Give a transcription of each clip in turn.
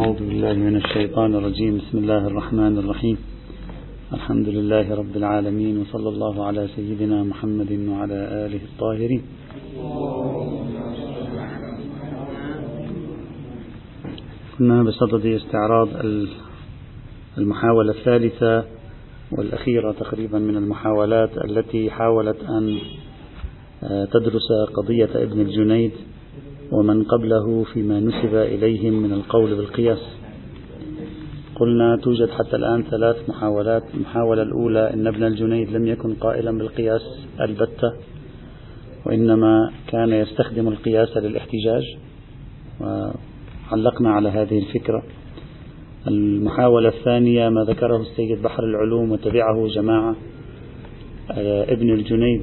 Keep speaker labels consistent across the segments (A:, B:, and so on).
A: أعوذ بالله من الشيطان الرجيم. بسم الله الرحمن الرحيم. الحمد لله رب العالمين وصلى الله على سيدنا محمد وعلى آله الطاهرين. كنا بصدد استعراض المحاولة الثالثة والأخيرة تقريبا من المحاولات التي حاولت أن تدرس قضية ابن الجنيد. ومن قبله فيما نسب إليهم من القول بالقياس. قلنا توجد حتى الآن ثلاث محاولات. المحاولة الأولى أن ابن الجنيد لم يكن قائلا بالقياس البتة وإنما كان يستخدم القياس للاحتجاج. وعلقنا على هذه الفكرة. المحاولة الثانية ما ذكره السيد بحر العلوم وتبعه جماعة ابن الجنيد.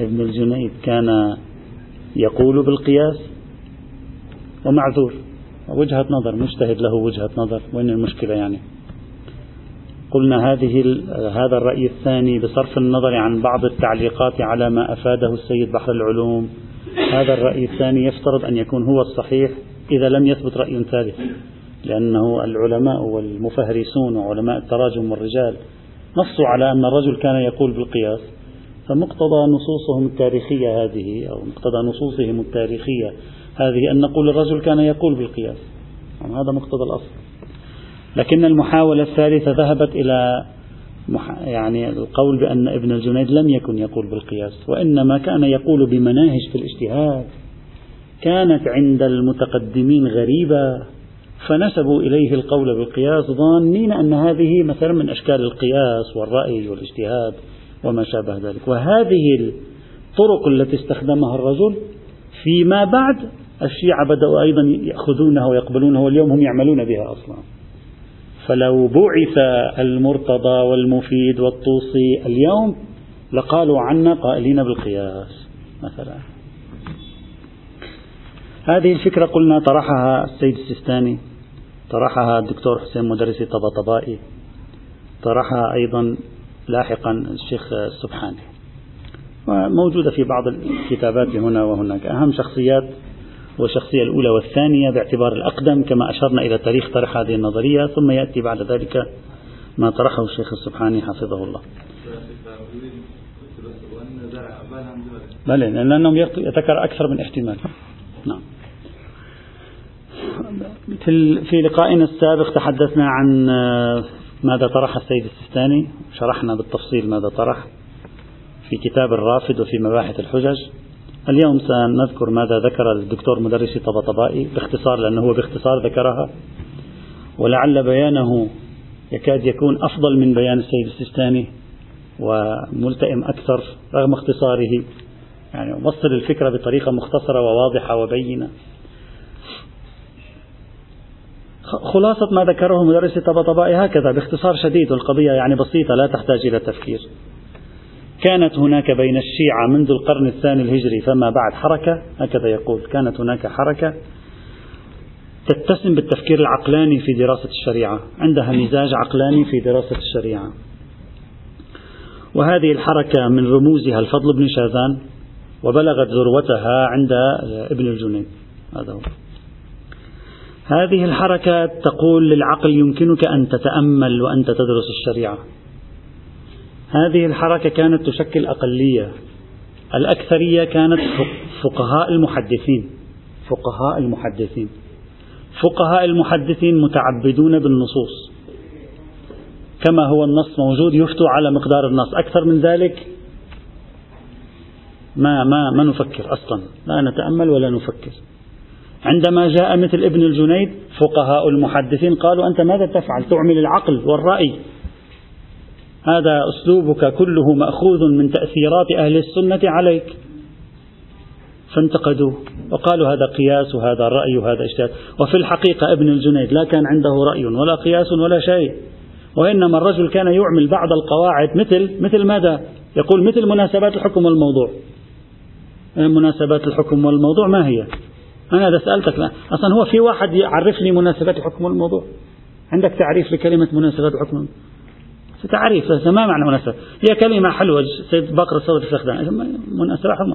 A: ابن الجنيد كان يقول بالقياس ومعذور. وجهة نظر مجتهد له وجهة نظر وين المشكلة يعني؟ قلنا هذه هذا الرأي الثاني بصرف النظر عن بعض التعليقات على ما أفاده السيد بحر العلوم. هذا الرأي الثاني يفترض أن يكون هو الصحيح إذا لم يثبت رأي ثالث لأنه العلماء والمفهرسون وعلماء التراجم والرجال نصوا على أن الرجل كان يقول بالقياس. فمقتضى نصوصهم التاريخية هذه أو مقتضى نصوصهم التاريخية هذه أن نقول الرجل كان يقول بالقياس. يعني هذا مقتضى الأصل. لكن المحاولة الثالثة ذهبت إلى يعني القول بأن ابن الجنيد لم يكن يقول بالقياس وإنما كان يقول بمناهج في الاجتهاد. كانت عند المتقدمين غريبة فنسبوا إليه القول بالقياس ظانين أن هذه مثلا من أشكال القياس والرأي والاجتهاد. وما شابه ذلك. وهذه الطرق التي استخدمها الرجل فيما بعد الشيعة بدأوا أيضا يأخذونها ويقبلونها واليوم هم يعملون بها أصلا. فلو بعث المرتضى والمفيد والطوسي اليوم لقالوا عنا قائلين بالقياس مثلا. هذه الفكرة قلنا طرحها السيد السيستاني طرحها الدكتور حسين مدرسي طباطبائي طرحها أيضا لاحقا الشيخ السبحاني. وموجودة في بعض الكتابات هنا وهناك. أهم شخصيات والشخصية الأولى والثانية باعتبار الأقدم كما أشرنا إلى تاريخ طرح هذه النظرية ثم يأتي بعد ذلك ما طرحه الشيخ السبحاني حفظه الله. بلى لأنهم يذكر أكثر من احتمال. نعم. في لقائنا السابق تحدثنا عن ماذا طرح السيد السيستاني؟ شرحنا بالتفصيل ماذا طرح في كتاب الرافد وفي مباحث الحجج. اليوم سنذكر ماذا ذكر الدكتور مدرسي طبطبائي باختصار لأنه هو باختصار ذكرها. ولعل بيانه يكاد يكون أفضل من بيان السيد السيستاني وملتئم أكثر رغم اختصاره. يعني وصل الفكرة بطريقة مختصرة وواضحة وبينة. خلاصة ما ذكره مدرس الطبطبائي هكذا باختصار شديد والقضية يعني بسيطة لا تحتاج إلى تفكير كانت هناك بين الشيعة منذ القرن الثاني الهجري فما بعد حركة؟ هكذا يقول كانت هناك حركة تتسم بالتفكير العقلاني في دراسة الشريعة عندها مزاج عقلاني في دراسة الشريعة. وهذه الحركة من رموزها الفضل بن شاذان وبلغت ذروتها عند ابن الجنيد. هذا هو. هذه الحركة تقول للعقل يمكنك أن تتأمل وأنت تدرس الشريعة. هذه الحركة كانت تشكل أقلية. الأكثرية كانت فقهاء المحدثين. فقهاء المحدثين. فقهاء المحدثين متعبدون بالنصوص. كما هو النص موجود يفتوا على مقدار النص، أكثر من ذلك ما ما ما نفكر أصلا، لا نتأمل ولا نفكر. عندما جاء مثل ابن الجنيد فقهاء المحدثين قالوا أنت ماذا تفعل؟ تعمل العقل والرأي. هذا أسلوبك كله مأخوذ من تأثيرات أهل السنة عليك. فانتقدوه وقالوا هذا قياس وهذا رأي وهذا اجتهاد. وفي الحقيقة ابن الجنيد لا كان عنده رأي ولا قياس ولا شيء وإنما الرجل كان يعمل بعض القواعد مثل مثل ماذا؟ يقول مثل مناسبات الحكم والموضوع. مناسبات الحكم والموضوع ما هي؟ أنا إذا سألتك لا. أصلا هو في واحد يعرف لي مناسبات الحكم والموضوع عندك تعريف لكلمة مناسبات الحكم تعريف ما معنى مناسبة؟ هي كلمة حلوة سيد باقر الصدر استخدام مناسبة حكم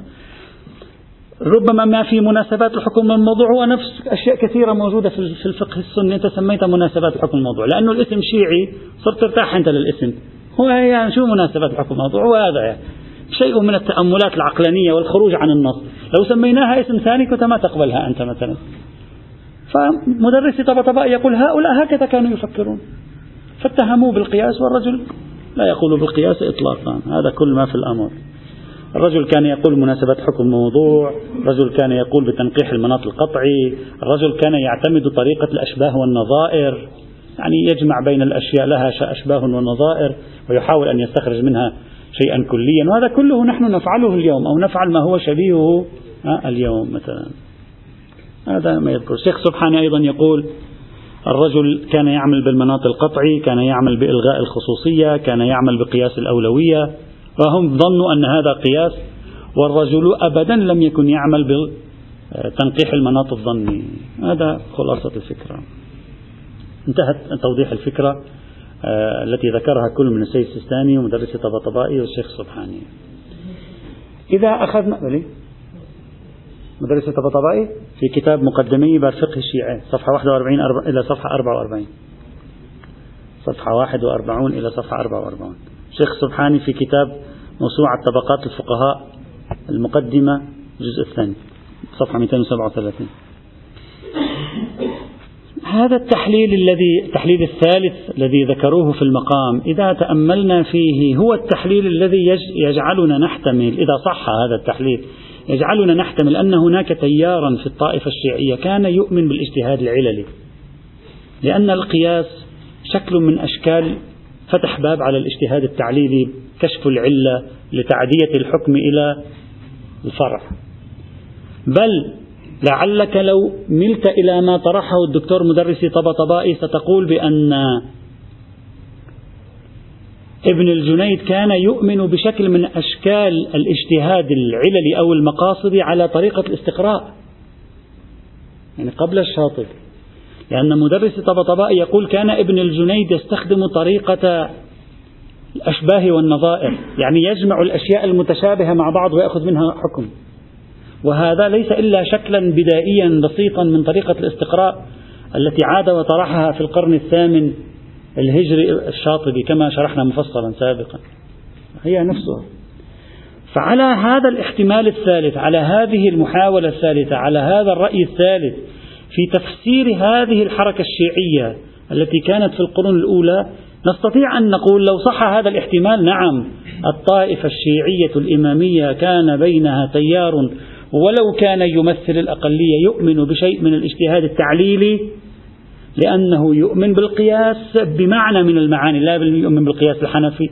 A: ربما ما في مناسبات الحكم الموضوع هو نفس أشياء كثيرة موجودة في الفقه السني أنت سميتها مناسبات الحكم الموضوع لأنه الاسم شيعي صرت ترتاح أنت للاسم. هو يعني شو مناسبات الحكم الموضوع؟ هو هذا يعني. شيء من التأملات العقلانية والخروج عن النص. لو سميناها اسم ثاني كنت ما تقبلها أنت مثلا. فمدرس طبطباء يقول هؤلاء هكذا كانوا يفكرون. فاتهموه بالقياس والرجل لا يقول بالقياس إطلاقا. هذا كل ما في الأمر. الرجل كان يقول مناسبة حكم موضوع. الرجل كان يقول بتنقيح المناط القطعي. الرجل كان يعتمد طريقة الأشباه والنظائر. يعني يجمع بين الأشياء لها أشباه ونظائر ويحاول أن يستخرج منها شيئا كليا. وهذا كله نحن نفعله اليوم أو نفعل ما هو شبيهه اليوم مثلا. هذا ما يذكر. الشيخ سبحانه أيضا يقول الرجل كان يعمل بالمناط القطعي كان يعمل بإلغاء الخصوصية كان يعمل بقياس الأولوية فهم ظنوا أن هذا قياس والرجل أبدا لم يكن يعمل بتنقيح المناط الظني. هذا خلاصة الفكرة. انتهت توضيح الفكرة. آه، التي ذكرها كل من السيد السيستاني ومدرس طباطبائي والشيخ السبحاني إذا أخذنا بلي مدرس طباطبائي؟ في كتاب مقدمي باب فقه الشيعة صفحة 41 إلى صفحة 44 صفحة 41 إلى صفحة 44 شيخ سبحاني في كتاب موسوعة طبقات الفقهاء المقدمة الجزء الثاني صفحة 237 هذا التحليل الذي التحليل الثالث الذي ذكروه في المقام إذا تأملنا فيه هو التحليل الذي يجعلنا نحتمل. إذا صح هذا التحليل يجعلنا نحتمل أن هناك تيارا في الطائفة الشيعية كان يؤمن بالاجتهاد العللي. لأن القياس شكل من أشكال فتح باب على الاجتهاد التعليلي كشف العلة لتعدية الحكم إلى الفرع. بل لعلك لو ملت إلى ما طرحه الدكتور مدرسي طبطبائي ستقول بأن ابن الجنيد كان يؤمن بشكل من أشكال الاجتهاد العللي أو المقاصدي على طريقة الاستقراء يعني قبل الشاطبي لأن مدرس طبطبائي يقول كان ابن الجنيد يستخدم طريقة الأشباه والنظائر يعني يجمع الأشياء المتشابهة مع بعض ويأخذ منها حكم. وهذا ليس إلا شكلا بدائيا بسيطا من طريقة الاستقراء التي عاد وطرحها في القرن الثامن الهجري الشاطبي كما شرحنا مفصلا سابقا. هي نفسها. فعلى هذا الاحتمال الثالث على هذه المحاولة الثالثة على هذا الرأي الثالث في تفسير هذه الحركة الشيعية التي كانت في القرون الأولى نستطيع أن نقول لو صح هذا الاحتمال نعم الطائفة الشيعية الإمامية كان بينها تيار ولو كان يمثل الأقلية يؤمن بشيء من الاجتهاد التعليلي لأنه يؤمن بالقياس بمعنى من المعاني لا يؤمن بالقياس الحنفي.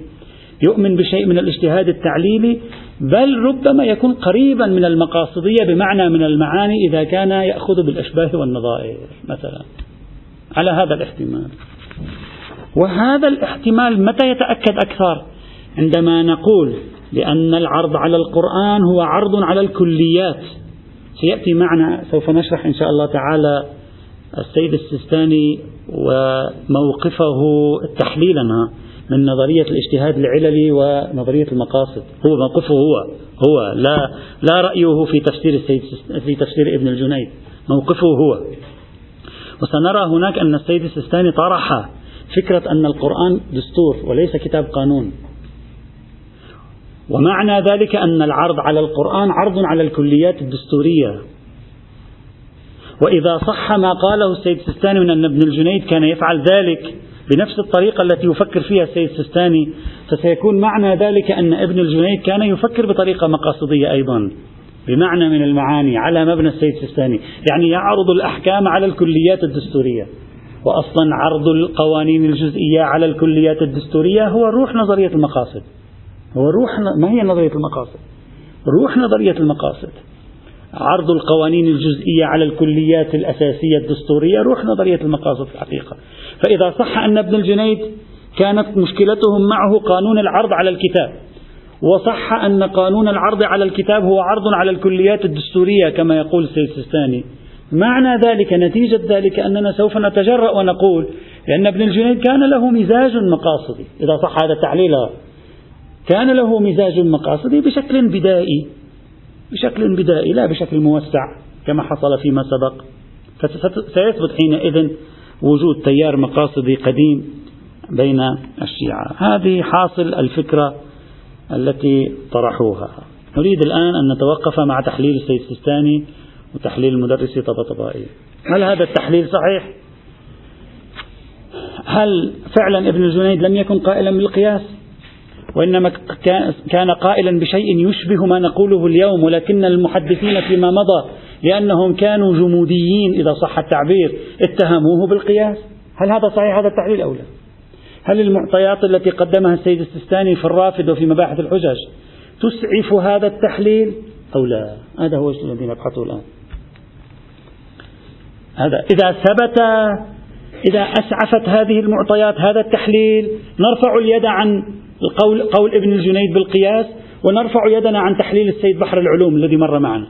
A: يؤمن بشيء من الاجتهاد التعليلي بل ربما يكون قريبا من المقاصدية بمعنى من المعاني إذا كان يأخذ بالأشباه والنظائر مثلا. على هذا الاحتمال. وهذا الاحتمال متى يتأكد أكثر؟ عندما نقول بأن العرض على القرآن هو عرض على الكليات. سيأتي معنا سوف نشرح إن شاء الله تعالى السيد السيستاني وموقفه تحليلا من نظرية الاجتهاد العللي ونظرية المقاصد. هو موقفه هو هو لا لا رأيه في تفسير السيد في تفسير ابن الجنيد. موقفه هو. وسنرى هناك أن السيد السيستاني طرح فكرة أن القرآن دستور وليس كتاب قانون. ومعنى ذلك أن العرض على القرآن عرض على الكليات الدستورية. وإذا صح ما قاله السيد السيستاني من أن ابن الجنيد كان يفعل ذلك بنفس الطريقة التي يفكر فيها السيد السيستاني فسيكون معنى ذلك أن ابن الجنيد كان يفكر بطريقة مقاصدية أيضا بمعنى من المعاني على مبنى السيد السيستاني يعني يعرض الأحكام على الكليات الدستورية. وأصلا عرض القوانين الجزئية على الكليات الدستورية هو روح نظرية المقاصد. هو روح ما هي نظرية المقاصد؟ روح نظرية المقاصد. عرض القوانين الجزئية على الكليات الأساسية الدستورية روح نظرية المقاصد في الحقيقة. فإذا صح أن ابن الجنيد كانت مشكلتهم معه قانون العرض على الكتاب وصح أن قانون العرض على الكتاب هو عرض على الكليات الدستورية كما يقول السيستاني. معنى ذلك نتيجة ذلك أننا سوف نتجرأ ونقول لأن ابن الجنيد كان له مزاج مقاصدي. إذا صح هذا التحليل كان له مزاج مقاصدي بشكل بدائي بشكل بدائي لا بشكل موسع كما حصل فيما سبق. فسيثبت حينئذ وجود تيار مقاصدي قديم بين الشيعة. هذه حاصل الفكرة التي طرحوها. نريد الآن أن نتوقف مع تحليل السيد السيستاني وتحليل المدرس طبطبائي. هل هذا التحليل صحيح؟ هل فعلا ابن الجنيد لم يكن قائلا بالقياس؟ وإنما كان قائلا بشيء يشبه ما نقوله اليوم ولكن المحدثين فيما مضى لأنهم كانوا جموديين إذا صح التعبير. اتهموه بالقياس. هل هذا صحيح؟ هذا التحليل أو لا؟ هل المعطيات التي قدمها السيد السيستاني في الرافد وفي مباحث الحجج تسعف هذا التحليل أو لا؟ هذا هو الذي نبحثه الآن. هذا. إذا ثبت إذا أسعفت هذه المعطيات هذا التحليل نرفع اليد عن القول قول ابن الجنيد بالقياس ونرفع يدنا عن تحليل السيد بحر العلوم الذي مر معنا.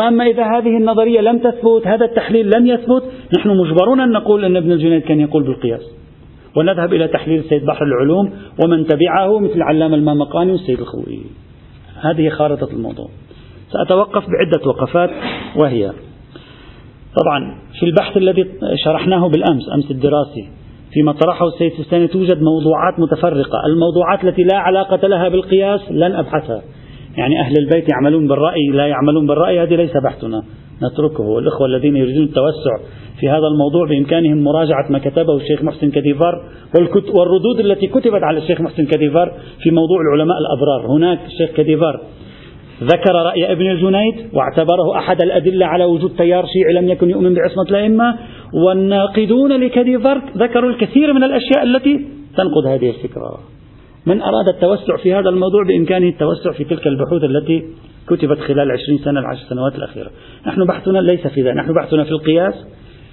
A: وأما إذا هذه النظرية لم تثبت هذا التحليل لم يثبت نحن مجبرون أن نقول أن ابن الجنيد كان يقول بالقياس. ونذهب إلى تحليل السيد بحر العلوم ومن تبعه مثل العلامة المامقاني والسيد الخوئي. هذه خارطة الموضوع. سأتوقف بعدة وقفات وهي طبعا في البحث الذي شرحناه بالأمس أمس الدراسي فيما طرحه السيد السيستاني توجد موضوعات متفرقة. الموضوعات التي لا علاقة لها بالقياس لن أبحثها. يعني أهل البيت يعملون بالرأي لا يعملون بالرأي هذه ليس بحثنا. نتركه. والإخوة الذين يريدون التوسع في هذا الموضوع بإمكانهم مراجعة ما كتبه الشيخ محسن كديفار والردود التي كتبت على الشيخ محسن كديفار في موضوع العلماء الأبرار. هناك الشيخ كديفار ذكر رأي ابن الجنيد واعتبره أحد الأدلة على وجود تيار شيعي لم يكن يؤمن بعصمة الأئمة. والناقدون لكديفار ذكروا الكثير من الأشياء التي تنقض هذه الفكرة. من أراد التوسع في هذا الموضوع بإمكانه التوسع في تلك البحوث التي كتبت خلال عشرين سنة العشر سنوات الأخيرة. نحن بحثنا ليس في ذلك نحن بحثنا في القياس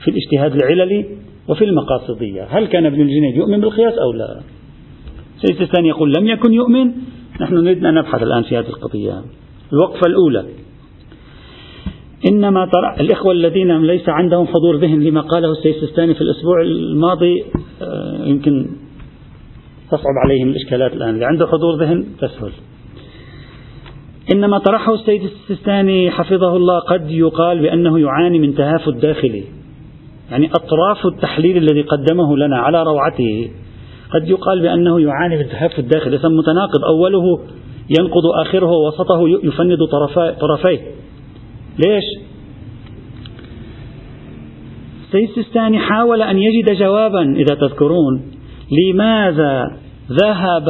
A: في الاجتهاد العللي وفي المقاصدية. هل كان ابن الجنيد يؤمن بالقياس أو لا؟ سيد الثاني يقول لم يكن يؤمن. نحن نريد أن نبحث الآن في هذه القضية. الوقفة الأولى. إنما طرح الإخوة الذين ليس عندهم حضور ذهن لما قاله السيد السيستاني في الأسبوع الماضي آه، يمكن تصعب عليهم الإشكالات الآن. اللي عنده حضور ذهن تسهل. إنما طرحه السيد السيستاني حفظه الله قد يقال بأنه يعاني من تهافت داخلي يعني أطراف التحليل الذي قدمه لنا على روعته قد يقال بأنه يعاني من تهافت داخلي متناقض. أوله ينقض آخره ووسطه يفند طرفيه. ليش؟ السيستاني حاول أن يجد جوابا إذا تذكرون لماذا ذهب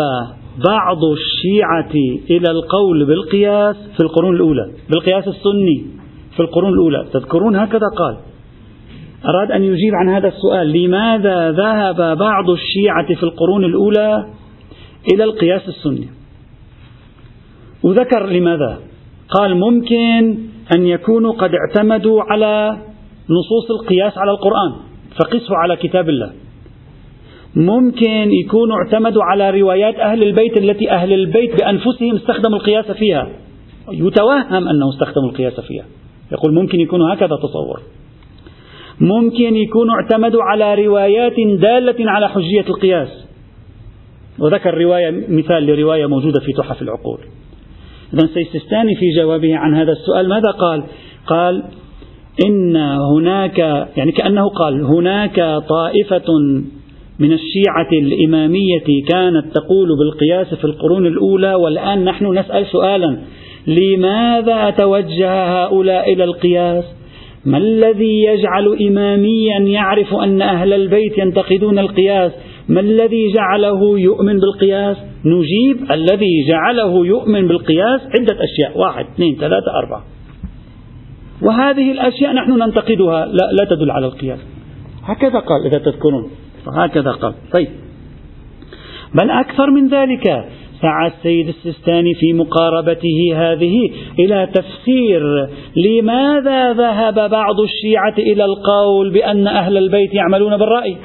A: بعض الشيعة إلى القول بالقياس في القرون الأولى بالقياس السني في القرون الأولى؟ تذكرون؟ هكذا قال. أراد أن يجيب عن هذا السؤال لماذا ذهب بعض الشيعة في القرون الأولى إلى القياس السني؟ وذكر لماذا؟ قال ممكن أن يكونوا قد اعتمدوا على نصوص القياس على القرآن فقسوا على كتاب الله. ممكن يكونوا اعتمدوا على روايات أهل البيت التي أهل البيت بأنفسهم استخدموا القياس فيها. يتوهم أنه استخدموا القياس فيها. يقول ممكن يكونوا هكذا تصور. ممكن يكونوا اعتمدوا على روايات دالة على حجية القياس. وذكر رواية مثال لرواية موجودة في تحف العقول. إذا سيستاني في جوابه عن هذا السؤال. ماذا قال؟ قال إن هناك يعني كأنه قال هناك طائفة من الشيعة الإمامية كانت تقول بالقياس في القرون الأولى والآن نحن نسأل سؤالا. لماذا توجه هؤلاء إلى القياس؟ ما الذي يجعل إماميا يعرف أن أهل البيت ينتقدون القياس؟ ما الذي جعله يؤمن بالقياس؟ نجيب الذي جعله يؤمن بالقياس عدة أشياء. واحد اثنين ثلاثة أربعة. وهذه الأشياء نحن ننتقدها. لا, لا تدل على القياس. هكذا قال إذا تذكرون. هكذا قال. طيب. بل أكثر من ذلك سعى السيد السيستاني في مقاربته هذه إلى تفسير لماذا ذهب بعض الشيعة إلى القول بأن أهل البيت يعملون بالرأي.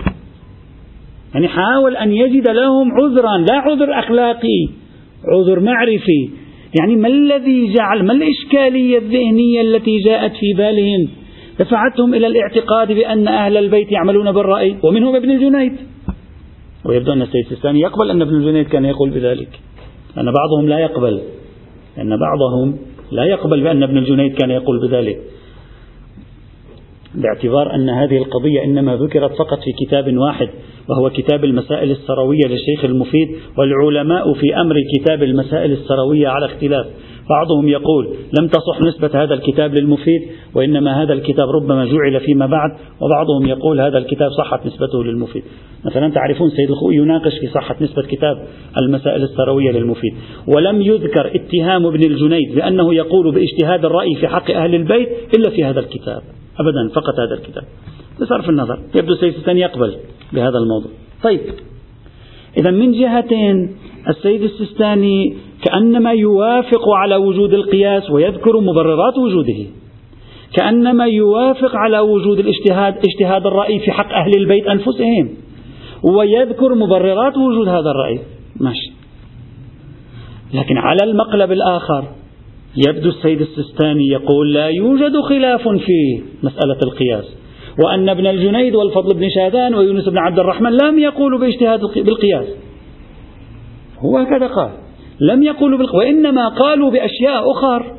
A: يعني حاول أن يجد لهم عذرا لا عذر أخلاقي عذر معرفي. يعني ما الذي جعل ما الإشكالية الذهنية التي جاءت في بالهم؟ دفعتهم إلى الاعتقاد بأن أهل البيت يعملون بالرأي ومنهم ابن الجنيد. ويبدو أن السيد السيستاني يقبل أن ابن الجنيد كان يقول بذلك. أن بعضهم لا يقبل أن بعضهم لا يقبل بأن ابن الجنيد كان يقول بذلك. باعتبار أن هذه القضية إنما ذكرت فقط في كتاب واحد. وهو كتاب المسائل السروية للشيخ المفيد والعلماء في أمر كتاب المسائل السروية على اختلاف. بعضهم يقول لم تصح نسبة هذا الكتاب للمفيد وإنما هذا الكتاب ربما جعل فيما بعد وبعضهم يقول هذا الكتاب صحت نسبته للمفيد. مثلا تعرفون سيد الخوئي يناقش في صحة نسبة كتاب المسائل السروية للمفيد. ولم يذكر اتهام ابن الجنيد بأنه يقول باجتهاد الرأي في حق أهل البيت إلا في هذا الكتاب. أبدا فقط هذا الكتاب. بصرف النظر. يبدو الثاني يقبل بهذا الموضوع. طيب. إذا من جهتين السيد السيستاني كأنما يوافق على وجود القياس ويذكر مبررات وجوده. كأنما يوافق على وجود الاجتهاد اجتهاد الرأي في حق أهل البيت أنفسهم. ويذكر مبررات وجود هذا الرأي. ماشي. لكن على المقلب الآخر يبدو السيد السيستاني يقول لا يوجد خلاف في مسألة القياس. وأن ابن الجنيد والفضل بن شاذان ويونس بن عبد الرحمن لم يقولوا باجتهاد بالقياس. هو هكذا قال. لم يقولوا بالقياس وإنما قالوا بأشياء أخر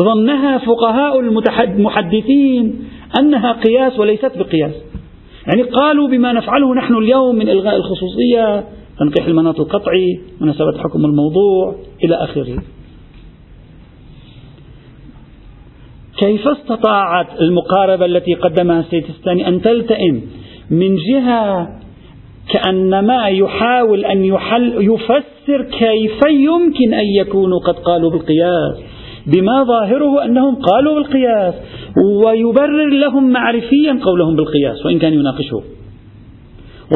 A: ظنها فقهاء المحدثين أنها قياس وليست بقياس. يعني قالوا بما نفعله نحن اليوم من إلغاء الخصوصية تنقيح المناط القطعي مناسبة حكم الموضوع إلى آخره. كيف استطاعت المقاربة التي قدمها السيتستاني أن تلتئم من جهة كأنما يحاول أن يحل يفسر كيف يمكن أن يكونوا قد قالوا بالقياس بما ظاهره أنهم قالوا بالقياس ويبرر لهم معرفيا قولهم بالقياس وإن كان يناقشه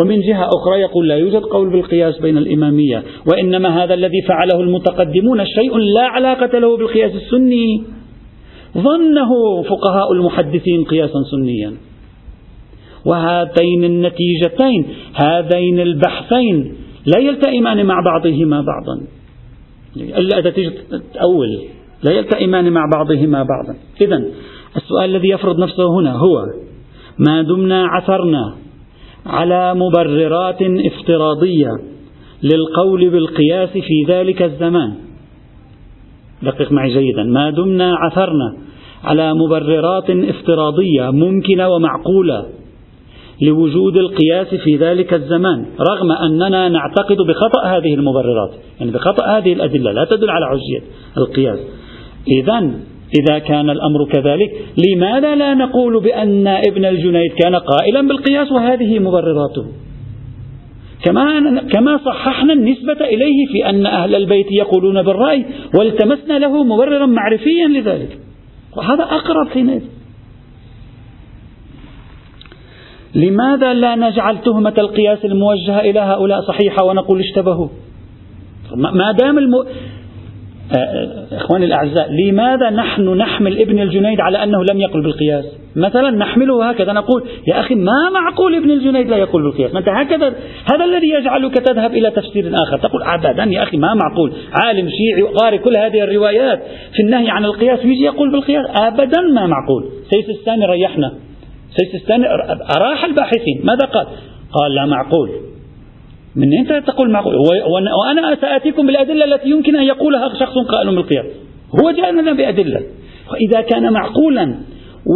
A: ومن جهة أخرى يقول لا يوجد قول بالقياس بين الإمامية وإنما هذا الذي فعله المتقدمون شيء لا علاقة له بالقياس السني. ظنه فقهاء المحدثين قياسا سنيا. وهاتين النتيجتين هذين البحثين لا يلتئمان مع بعضهما بعضا. تجي تأول لا يلتئمان مع بعضهما بعضا. إذا السؤال الذي يفرض نفسه هنا هو ما دمنا عثرنا على مبررات افتراضية للقول بالقياس في ذلك الزمان؟ دقق معي جيدا. ما دمنا عثرنا على مبررات افتراضية ممكنة ومعقولة لوجود القياس في ذلك الزمان رغم أننا نعتقد بخطأ هذه المبررات يعني بخطأ هذه الأدلة لا تدل على حجية القياس. إذا إذا كان الأمر كذلك لماذا لا نقول بأن ابن الجنيد كان قائلا بالقياس وهذه مبرراته؟ كما كما صححنا النسبة إليه في أن أهل البيت يقولون بالرأي والتمسنا له مبررا معرفيا لذلك. وهذا أقرب حينئذ لماذا لا نجعل تهمة القياس الموجهة إلى هؤلاء صحيحة ونقول اشتبهوا؟ ما دام الم... آه، آه، إخواني الأعزاء لماذا نحن نحمل ابن الجنيد على أنه لم يقل بالقياس؟ مثلا نحمله هكذا نقول يا أخي ما معقول ابن الجنيد لا يقول بالقياس؟ أنت هكذا هذا الذي يجعلك تذهب إلى تفسير آخر. تقول أبدا يا أخي ما معقول. عالم شيعي قارئ كل هذه الروايات في النهي عن القياس ويجي يقول بالقياس؟ أبدا ما معقول. سيس الثاني ريحنا. سيس الثاني أراح الباحثين. ماذا قال؟ قال لا معقول. من أنت تقول معقول وأنا سآتيكم بالأدلة التي يمكن أن يقولها شخص قائل بالقياس. هو جاء لنا بأدلة. وإذا كان معقولا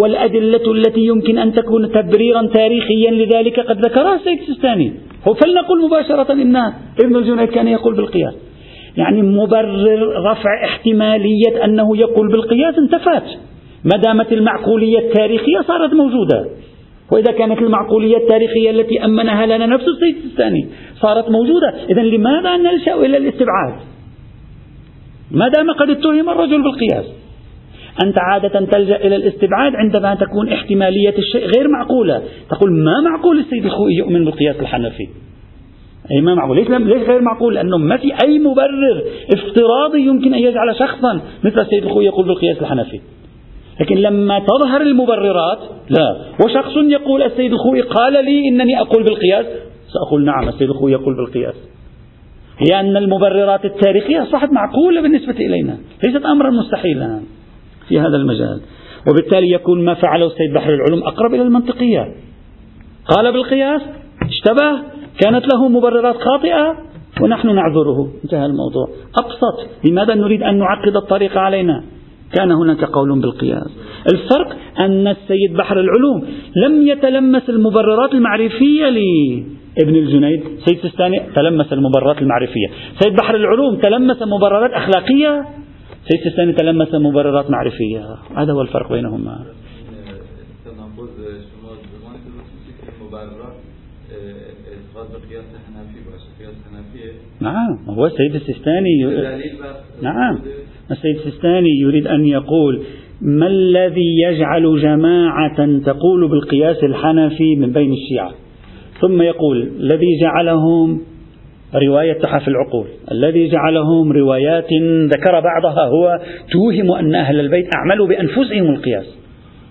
A: والأدلة التي يمكن أن تكون تبريرا تاريخيا لذلك قد ذكرها السيد السيستاني. فلنقل مباشرة إن ابن الجنيد كان يقول بالقياس. يعني مبرر رفع احتمالية أنه يقول بالقياس انتفت. ما دامت المعقولية التاريخية صارت موجودة. وإذا كانت المعقولية التاريخية التي أمنها لنا نفس السيد الثاني صارت موجودة. إذا لماذا نلجأ إلى الاستبعاد ما دام قد اتهم الرجل بالقياس. أنت عادة تلجأ إلى الاستبعاد عندما تكون احتمالية الشيء غير معقولة. تقول ما معقول السيد الخوئي يؤمن بالقياس الحنفي؟ أي ما معقول؟ ليش, ليش غير معقول؟ لأنه ما في أي مبرر افتراضي يمكن أن يجعل شخصا مثل السيد الخوئي يقول بالقياس الحنفي. لكن لما تظهر المبررات لا. وشخص يقول السيد الخوئي قال لي إنني أقول بالقياس. سأقول نعم السيد الخوئي يقول بالقياس. لأن المبررات التاريخية أصبحت معقولة بالنسبة إلينا. ليست أمرا مستحيلا في هذا المجال. وبالتالي يكون ما فعله السيد بحر العلوم أقرب إلى المنطقية. قال بالقياس اشتبه كانت له مبررات خاطئة ونحن نعذره. انتهى الموضوع. أبسط لماذا نريد أن نعقد الطريق علينا؟ كان هناك قول بالقياس. الفرق أن السيد بحر العلوم لم يتلمس المبررات المعرفية لابن الجنيد. سيد سيستاني تلمس المبررات المعرفية. سيد بحر العلوم تلمس مبررات أخلاقية. سيد سيستاني تلمس مبررات معرفية. هذا هو الفرق بينهما. نعم هو السيد السيستاني نعم السيد السيستاني يريد أن يقول ما الذي يجعل جماعة تقول بالقياس الحنفي من بين الشيعة؟ ثم يقول الذي جعلهم رواية تحف العقول الذي جعلهم روايات ذكر بعضها هو توهم أن أهل البيت أعملوا بأنفسهم القياس.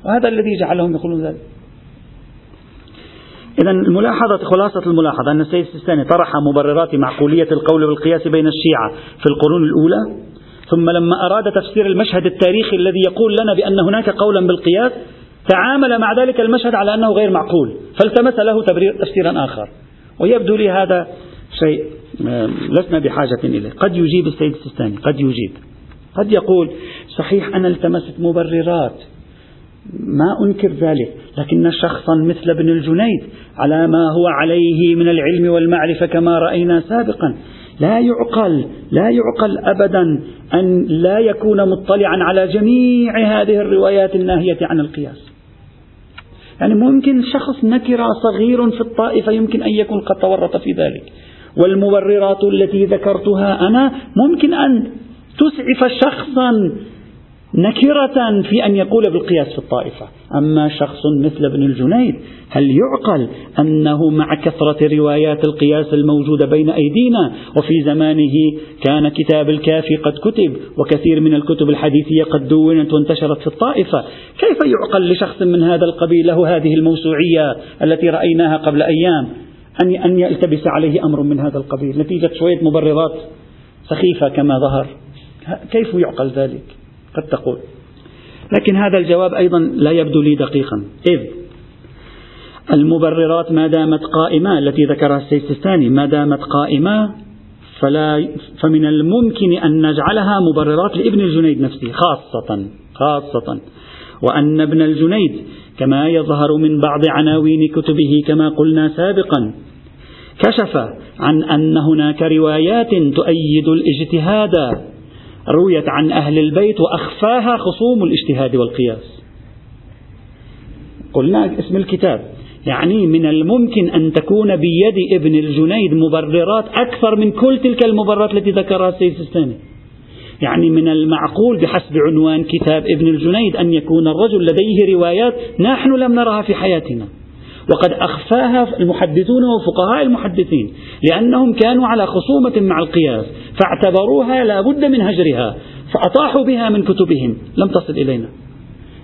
A: وهذا الذي جعلهم يقولون ذلك. إذا الملاحظة خلاصة الملاحظة أن السيد السيستاني طرح مبررات معقولية القول بالقياس بين الشيعة في القرون الأولى ثم لما أراد تفسير المشهد التاريخي الذي يقول لنا بأن هناك قولا بالقياس تعامل مع ذلك المشهد على أنه غير معقول فالتمس له تفسيرا آخر. ويبدو لي هذا شيء لسنا بحاجة إليه. قد يجيب السيد السيستاني قد يجيب. قد يقول صحيح أنا التمست مبررات ما أنكر ذلك لكن شخصا مثل ابن الجنيد على ما هو عليه من العلم والمعرفة كما رأينا سابقا لا يعقل لا يعقل أبدا أن لا يكون مطلعا على جميع هذه الروايات الناهية عن القياس. يعني ممكن شخص نكرة صغير في الطائفة يمكن أن يكون قد تورط في ذلك. والمبررات التي ذكرتها أنا ممكن أن تسعف شخصا نكرة في أن يقول بالقياس في الطائفة. أما شخص مثل ابن الجنيد هل يعقل أنه مع كثرة روايات القياس الموجودة بين أيدينا؟ وفي زمانه كان كتاب الكافي قد كتب وكثير من الكتب الحديثية قد دونت وانتشرت في الطائفة. كيف يعقل لشخص من هذا القبيل له هذه الموسوعية التي رأيناها قبل أيام؟ أن أن يلتبس عليه أمر من هذا القبيل. نتيجة شوية مبررات سخيفة كما ظهر. كيف يعقل ذلك؟ قد تقول. لكن هذا الجواب أيضا لا يبدو لي دقيقا. إذ المبررات ما دامت قائمة التي ذكرها السيستاني ما دامت قائمة فلا فمن الممكن أن نجعلها مبررات لابن الجنيد نفسه خاصة خاصة. وأن ابن الجنيد كما يظهر من بعض عناوين كتبه كما قلنا سابقا كشف عن أن هناك روايات تؤيد الاجتهاد رويت عن أهل البيت وأخفاها خصوم الاجتهاد والقياس. قلنا اسم الكتاب يعني من الممكن أن تكون بيد ابن الجنيد مبررات أكثر من كل تلك المبررات التي ذكرها السيد السيستاني. يعني من المعقول بحسب عنوان كتاب ابن الجنيد أن يكون الرجل لديه روايات نحن لم نرها في حياتنا. وقد أخفاها المحدثون وفقهاء المحدثين لأنهم كانوا على خصومة مع القياس فاعتبروها لا بد من هجرها فأطاحوا بها من كتبهم. لم تصل إلينا.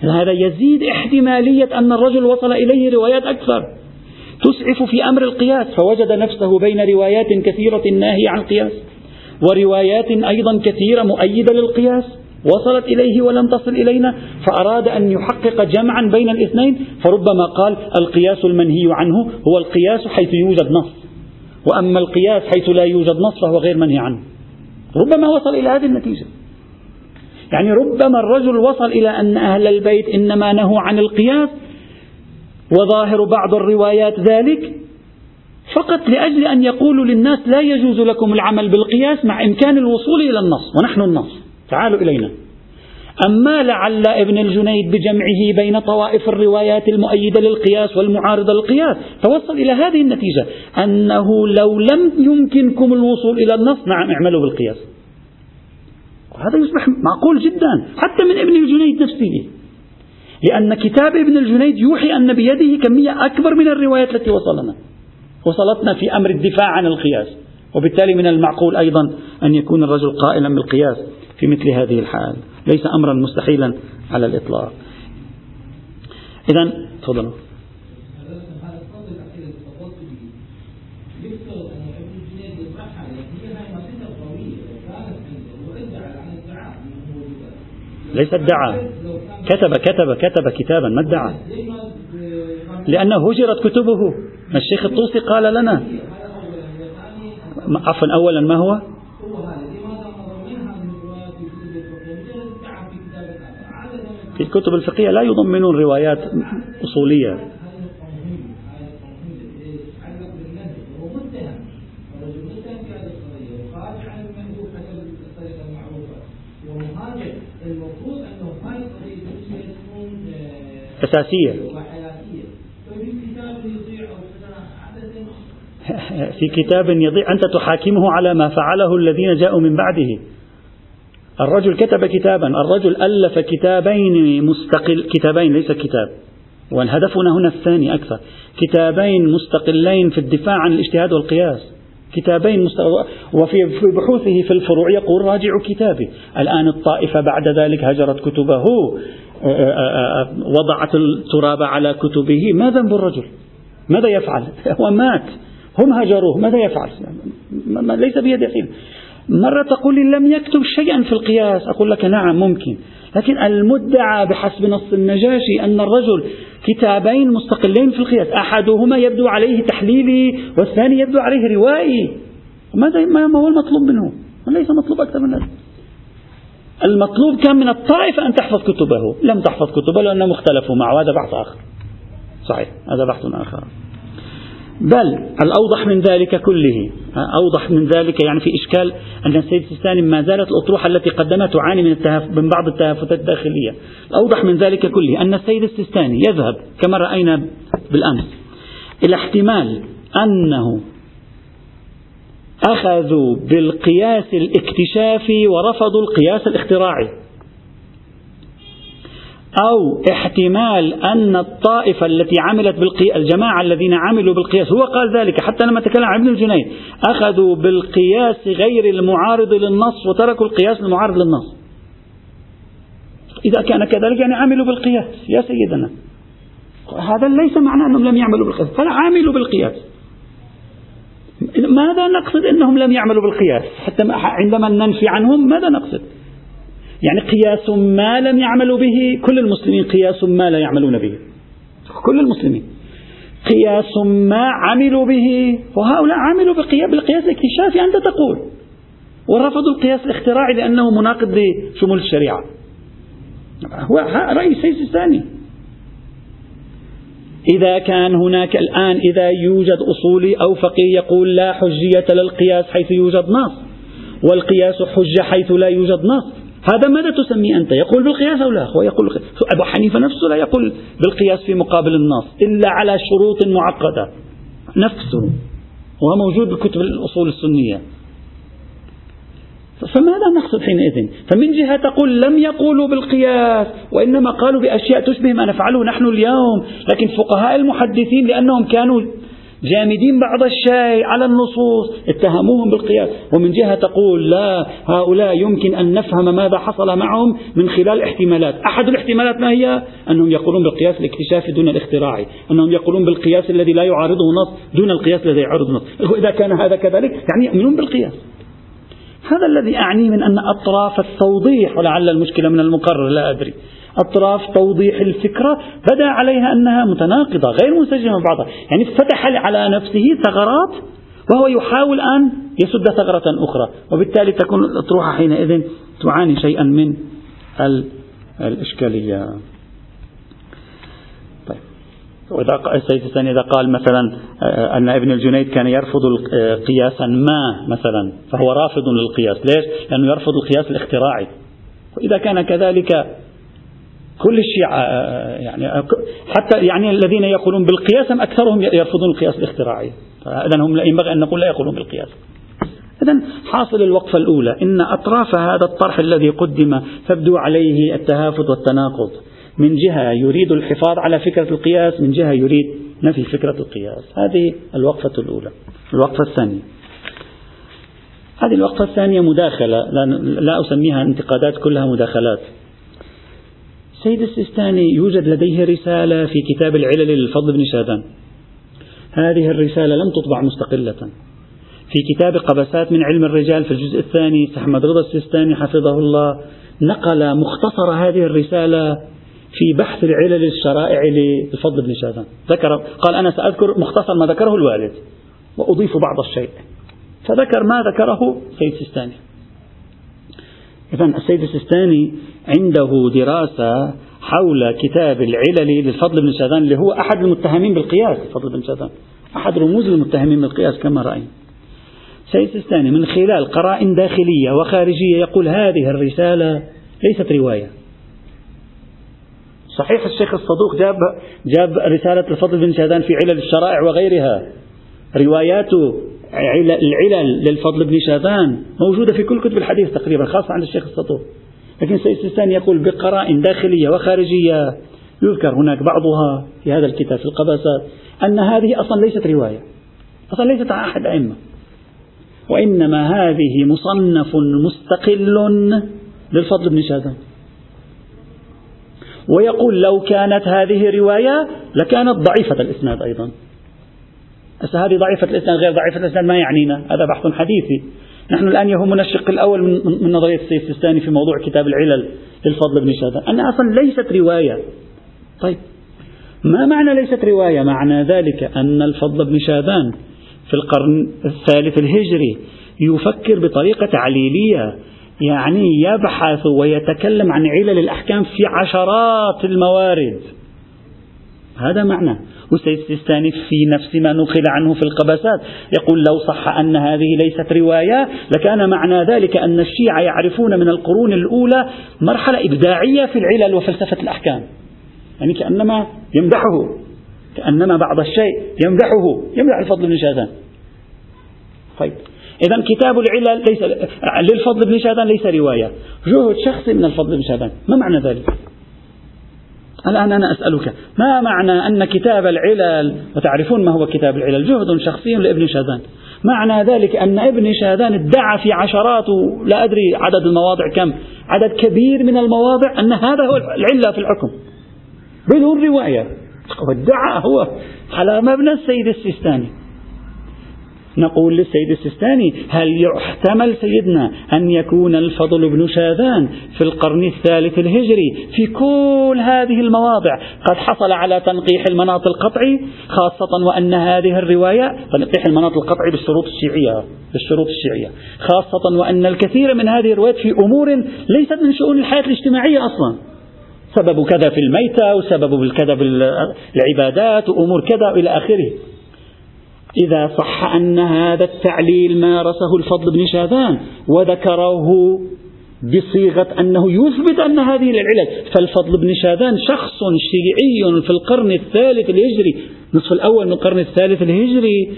A: هذا يزيد احتمالية أن الرجل وصل إليه روايات أكثر. تسعف في أمر القياس فوجد نفسه بين روايات كثيرة ناهية عن القياس وروايات أيضا كثيرة مؤيدة للقياس. وصلت إليه ولم تصل إلينا فأراد أن يحقق جمعا بين الاثنين فربما قال القياس المنهي عنه هو القياس حيث يوجد نص. وأما القياس حيث لا يوجد نص فهو غير منهي عنه. ربما وصل إلى هذه النتيجة. يعني ربما الرجل وصل إلى أن أهل البيت إنما نهوا عن القياس وظاهر بعض الروايات ذلك فقط لأجل أن يقولوا للناس لا يجوز لكم العمل بالقياس مع إمكان الوصول إلى النص ونحن النص. تعالوا إلينا. أما لعل ابن الجنيد بجمعه بين طوائف الروايات المؤيدة للقياس والمعارضة للقياس توصل إلى هذه النتيجة أنه لو لم يمكنكم الوصول إلى النص نعم اعملوا بالقياس. وهذا يصبح معقول جدا حتى من ابن الجنيد نفسه. لأن كتاب ابن الجنيد يوحي أن بيده كمية أكبر من الروايات التي وصلنا. وصلتنا في أمر الدفاع عن القياس وبالتالي من المعقول أيضا أن يكون الرجل قائلا بالقياس. في مثل هذه الحال. ليس أمرا مستحيلا على الإطلاق. إذا تفضلوا ليس ادعى كتب كتب كتب كتابا ما ادعى لأنه هجرت كتبه. الشيخ الطوسي قال لنا. عفوا أولا ما هو؟ في الكتب الفقهية لا يضمنون روايات أصولية. أساسية. في كتاب يضيع أنت تحاكمه على ما فعله الذين جاءوا من بعده. الرجل كتب كتابا الرجل ألف كتابين مستقل كتابين ليس كتاب وهدفنا هنا الثاني أكثر كتابين مستقلين في الدفاع عن الاجتهاد والقياس كتابين مستقل وفي بحوثه في الفروع يقول راجعوا كتابي. الآن الطائفة بعد ذلك هجرت كتبه وضعت التراب على كتبه. ما ذنب الرجل؟ ماذا يفعل؟ هو مات هم هجروه ماذا يفعل؟ ليس بيد حيل مرة تقول لي لم يكتب شيئا في القياس. أقول لك نعم ممكن. لكن المدعى بحسب نص النجاشي أن الرجل كتابين مستقلين في القياس. أحدهما يبدو عليه تحليلي والثاني يبدو عليه روائي. ماذا ما هو المطلوب منه؟ ليس مطلوب أكثر من هذا. المطلوب كان من الطائفة أن تحفظ كتبه. لم تحفظ كتبه لأنهم اختلفوا معه. هذا بحث آخر. صحيح. هذا بحث آخر. بل الأوضح من ذلك كله. أوضح من ذلك يعني في إشكال أن السيد السيستاني ما زالت الأطروحة التي قدمها تعاني من, من بعض التهافتات الداخلية. الأوضح من ذلك كله أن السيد السيستاني يذهب كما رأينا بالأمس إلى احتمال أنه أخذوا بالقياس الاكتشافي ورفضوا القياس الاختراعي. أو احتمال أن الطائفة التي عملت بالقياس الجماعة الذين عملوا بالقياس هو قال ذلك حتى لما تكلم عن ابن الجنيد أخذوا بالقياس غير المعارض للنص وتركوا القياس المعارض للنص. إذا كان كذلك يعني عملوا بالقياس يا سيدنا. هذا ليس معناه أنهم لم يعملوا بالقياس بل عملوا بالقياس. ماذا نقصد أنهم لم يعملوا بالقياس؟ حتى عندما ننفي عنهم ماذا نقصد؟ يعني قياس ما لم يعملوا به كل المسلمين قياس ما لا يعملون به. كل المسلمين. قياس ما عملوا به وهؤلاء عملوا بالقياس الاكتشافي أنت تقول. ورفضوا القياس الاختراعي لأنه مناقض لشمول الشريعة. هو رأي السيد الثاني. إذا كان هناك الآن إذا يوجد أصولي أو فقيه يقول لا حجية للقياس حيث يوجد نص والقياس حجة حيث لا يوجد نص. هذا ماذا تسميه أنت؟ يقول بالقياس أو لا هو يقول أبو حنيفة نفسه لا يقول بالقياس في مقابل النص إلا على شروط معقدة. نفسه. وهو موجود بكتب الأصول السنية. فماذا نقصد حينئذ؟ فمن جهة تقول لم يقولوا بالقياس وإنما قالوا بأشياء تشبه ما نفعله نحن اليوم. لكن فقهاء المحدثين لأنهم كانوا جامدين بعض الشيء على النصوص اتهموهم بالقياس. ومن جهة تقول لا هؤلاء يمكن أن نفهم ماذا حصل معهم من خلال احتمالات أحد الاحتمالات ما هي؟ أنهم يقولون بالقياس الاكتشافي دون الاختراعي أنهم يقولون بالقياس الذي لا يعارضه نص دون القياس الذي يعارضه نص إذا كان هذا كذلك يعني يؤمنون بالقياس. هذا الذي أعنيه من أن أطراف التوضيح ولعل المشكلة من المقرر لا أدري. أطراف توضيح الفكرة بدا عليها أنها متناقضة غير منسجمة بعضها. يعني فتح على نفسه ثغرات وهو يحاول أن يسد ثغرة أخرى. وبالتالي تكون الأطروحة حينئذ تعاني شيئا من الإشكالية. طيب. وإذا السيد الثاني إذا قال مثلا آه، أن ابن الجنيد كان يرفض قياسا ما مثلا فهو رافض للقياس. ليش؟ لأنه يرفض القياس الاختراعي. وإذا كان كذلك كل الشيعة آه، آه، يعني آه، حتى يعني الذين يقولون بالقياس هم أكثرهم يرفضون القياس الاختراعي. إذا هم ينبغي أن نقول لا يقولون بالقياس. إذا حاصل الوقفة الأولى. إن أطراف هذا الطرح الذي قدم تبدو عليه التهافت والتناقض. من جهة يريد الحفاظ على فكرة القياس من جهة يريد نفي فكرة القياس. هذه الوقفة الأولى. الوقفة الثانية. هذه الوقفة الثانية مداخلة. لا أسميها انتقادات كلها مداخلات. السيد السيستاني يوجد لديه رسالة في كتاب العلل للفضل بن شاذان هذه الرسالة لم تطبع مستقلة. في كتاب قبسات من علم الرجال في الجزء الثاني أحمد رضا السيستاني حفظه الله نقل مختصر هذه الرسالة في بحث العلل الشرائع للفضل بن شاذان ذكر قال أنا سأذكر مختصر ما ذكره الوالد وأضيف بعض الشيء. فذكر ما ذكره سيد سيستاني إذا السيد السيستاني عنده دراسة حول كتاب العلل للفضل بن شاذان اللي هو أحد المتهمين بالقياس الفضل بن شاذان. أحد رموز المتهمين بالقياس كما رأينا. سيد الثاني من خلال قرائن داخلية وخارجية يقول هذه الرسالة ليست رواية. صحيح الشيخ الصدوق جاب جاب رسالة الفضل بن شاذان في علل الشرائع وغيرها. روايات العلل للفضل بن شاذان موجودة في كل كتب الحديث تقريبا خاصة عند الشيخ الصدوق لكن السيستاني يقول بقرائن داخلية وخارجية. يذكر هناك بعضها في هذا الكتاب في القباسات أن هذه أصلا ليست رواية. أصلا ليست عن أحد أئمة. وإنما هذه مصنف مستقل للفضل بن شاذان. ويقول لو كانت هذه رواية لكانت ضعيفة الإسناد أيضا. هسه هذه ضعيفة الإسناد غير ضعيفة الإسناد ما يعنينا هذا بحث حديثي. نحن الآن يهمنا الشق الأول من, نظرية السيد السيستاني في موضوع كتاب العلل للفضل بن شاذان أنها أصلا ليست رواية. طيب ما معنى ليست رواية؟ معنى ذلك أن الفضل بن شاذان في القرن الثالث الهجري يفكر بطريقة تعليلية يعني يبحث ويتكلم عن علل الأحكام في عشرات الموارد. هذا معنى. والسيد السيستاني في نفس ما نقل عنه في القبسات يقول لو صح أن هذه ليست رواية لكان معنى ذلك أن الشيعة يعرفون من القرون الأولى مرحلة إبداعية في العلل وفلسفة الأحكام. يعني كأنما يمدحه كأنما بعض الشيء يمدحه يمدح الفضل بن شاذان. طيب إذا كتاب العلل ليس للفضل بن شاذان ليس رواية. جهد شخصي من الفضل بن شاذان. ما معنى ذلك؟ الآن أنا أسألك ما معنى أن كتاب العلل وتعرفون ما هو كتاب العلل؟ جهد شخصي لابن شاذان. معنى ذلك أن ابن شاذان ادعى في عشرات لا أدري عدد المواضع كم عدد كبير من المواضع أن هذا هو العلة في الحكم. بدون رواية وادعى هو على مبنى السيد السيستاني. نقول للسيد السيستاني هل يحتمل سيدنا أن يكون الفضل بن شاذان في القرن الثالث الهجري في كل هذه المواضع؟ قد حصل على تنقيح المناط القطعي خاصة وأن هذه الرواية تنقيح المناط القطعي بالشروط الشيعية بالشروط الشيعية خاصة وأن الكثير من هذه الروايات في أمور ليست من شؤون الحياة الاجتماعية أصلا. سبب كذا في الميتة وسبب كذا في العبادات وأمور كذا إلى آخره. إذا صح أن هذا التعليل مارسه الفضل بن شاذان وذكره بصيغة أنه يثبت أن هذه العلل فالفضل بن شاذان شخص شيعي في القرن الثالث الهجري نصف الأول من القرن الثالث الهجري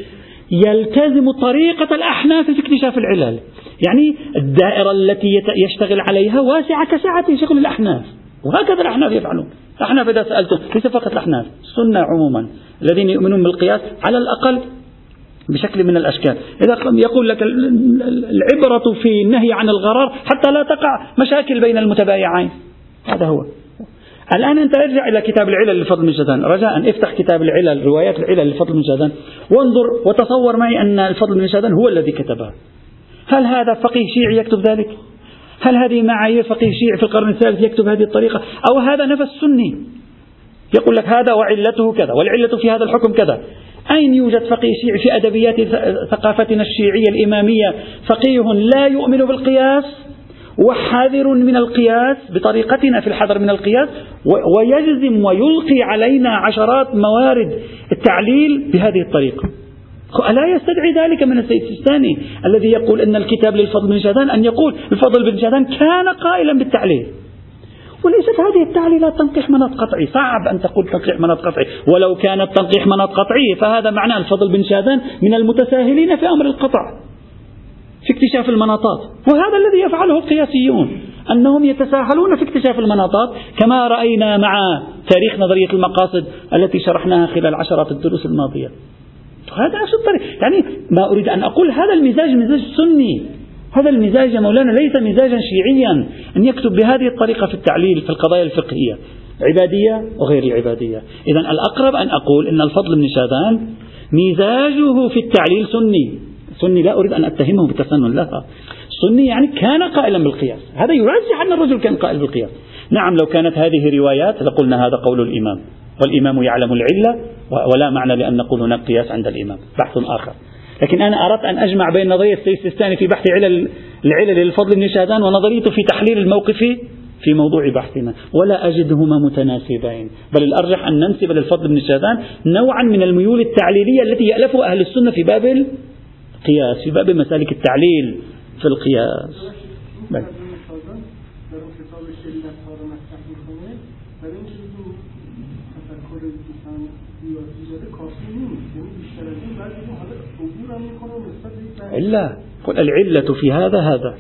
A: يلتزم طريقة الأحناف في اكتشاف العلل. يعني الدائرة التي يشتغل عليها واسعة كسعة شغل الأحناف وهكذا الأحناف يفعلون. الأحناف إذا سألتم ليس فقط الأحناف السنة عموما الذين يؤمنون بالقياس على الأقل بشكل من الأشكال. إذا يقول لك العبرة في النهي عن الغرار حتى لا تقع مشاكل بين المتبايعين. هذا هو. الآن أنت ارجع إلى كتاب العلل لفضل بن شاذان رجاء افتح كتاب العلل روايات العلل لفضل بن وانظر وتصور معي أن الفضل بن هو الذي كتبها. هل هذا فقيه شيعي يكتب ذلك؟ هل هذه معايير فقيه شيعي في القرن الثالث يكتب هذه الطريقة؟ أو هذا نفس سني؟ يقول لك هذا وعلته كذا والعلة في هذا الحكم كذا. أين يوجد فقيه شيعي في أدبيات ثقافتنا الشيعية الإمامية؟ فقيه لا يؤمن بالقياس وحذر من القياس بطريقتنا في الحذر من القياس ويجزم ويلقي علينا عشرات موارد التعليل بهذه الطريقة. ألا يستدعي ذلك من السيد السيستاني الذي يقول أن الكتاب للفضل بن شاذان أن يقول الفضل بن شاذان كان قائلا بالتعليل. وليست هذه التعليلات تنقيح مناط قطعي. صعب أن تقول تنقيح مناط قطعي. ولو كانت تنقيح مناط قطعي فهذا معناه الفضل بن شاذان من المتساهلين في أمر القطع في اكتشاف المناطات. وهذا الذي يفعله القياسيون أنهم يتساهلون في اكتشاف المناطات كما رأينا مع تاريخ نظرية المقاصد التي شرحناها خلال عشرات الدروس الماضية. هذا نفس الطريق يعني ما أريد أن أقول هذا المزاج مزاج سني. هذا المزاج يا مولانا ليس مزاجا شيعيا أن يكتب بهذه الطريقة في التعليل في القضايا الفقهية. عبادية وغير العبادية إذا الأقرب أن أقول أن الفضل بن شاذان مزاجه في التعليل سني. سني لا أريد أن أتهمه بتسنن لا. سني يعني كان قائلا بالقياس. هذا يرجح أن الرجل كان قائل بالقياس. نعم لو كانت هذه روايات لقلنا هذا قول الإمام. والإمام يعلم العلة ولا معنى لأن نقول هناك قياس عند الإمام. بحث آخر. لكن أنا أردت أن أجمع بين نظرية السيستاني في بحث علل العلل للفضل بن شاذان ونظريته في تحليل الموقف في موضوع بحثنا. ولا أجدهما متناسبين. بل الأرجح أن ننسب للفضل بن شاذان نوعا من الميول التعليلية التي يألفها أهل السنة في باب القياس في باب مسالك التعليل في القياس. بل. إلا قل العلة في هذا هذا.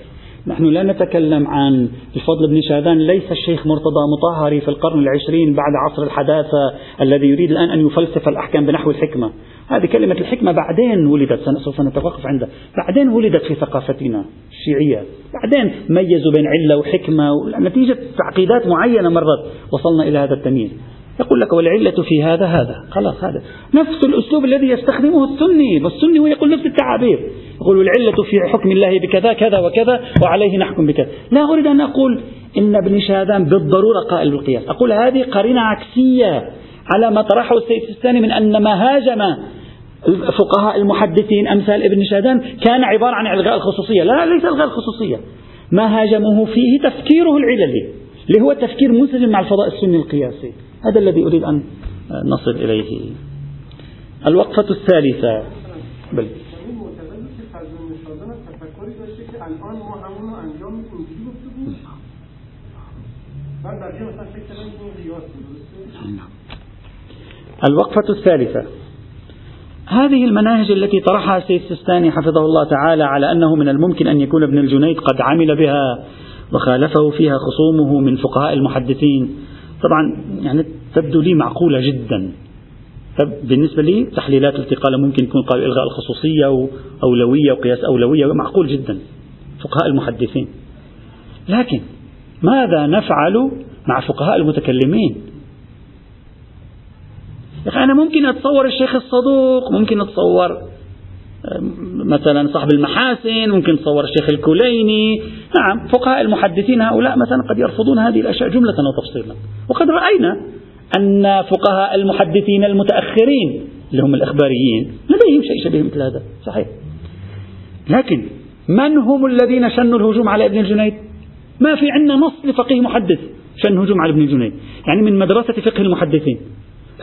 A: نحن لا نتكلم عن الفضل بن شاذان ليس الشيخ مرتضى مطهري في القرن العشرين بعد عصر الحداثة الذي يريد الآن أن يفلسف الأحكام بنحو الحكمة. هذه كلمة الحكمة بعدين ولدت سوف نتوقف عندها بعدين ولدت في ثقافتنا الشيعية. بعدين ميزوا بين علة وحكمة نتيجة تعقيدات معينة مرت وصلنا إلى هذا التمييز. يقول لك والعلة في هذا هذا. خلاص هذا نفس الأسلوب الذي يستخدمه السني والسني هو يقول نفس التعابير. يقول العلة في حكم الله بكذا كذا وكذا وعليه نحكم بكذا. لا أريد أن أقول إن ابن شاذان بالضرورة قائل بالقياس. أقول هذه قرينة عكسية على ما طرحه السيد الثاني من أن ما هاجم الفقهاء المحدثين أمثال ابن شاذان كان عبارة عن إلغاء الخصوصية. لا ليس إلغاء الخصوصية. ما هاجمه فيه تفكيره العللي اللي هو تفكير منسجم مع الفضاء السني القياسي. هذا الذي أريد أن نصل إليه. الوقفة الثالثة. بل. الوقفة الثالثة. هذه المناهج التي طرحها السيد السيستاني حفظه الله تعالى على أنه من الممكن أن يكون ابن الجنيد قد عمل بها وخالفه فيها خصومه من فقهاء المحدثين. طبعا يعني تبدو لي معقولة جدا. بالنسبة لي تحليلات التي قال ممكن يكون قال إلغاء الخصوصية وأولوية وقياس أولوية معقول جدا. فقهاء المحدثين. لكن ماذا نفعل مع فقهاء المتكلمين؟ أنا ممكن أتصور الشيخ الصدوق ممكن أتصور مثلا صاحب المحاسن ممكن تصور الشيخ الكليني. نعم فقهاء المحدثين هؤلاء مثلا قد يرفضون هذه الأشياء جملة وتفصيلا وقد رأينا أن فقهاء المحدثين المتأخرين اللي هم الإخباريين. لديهم شيء شبيه مثل هذا. صحيح. لكن من هم الذين شنوا الهجوم على ابن الجنيد ما في عندنا نص لفقيه محدث شن هجوم على ابن الجنيد يعني من مدرسة فقه المحدثين.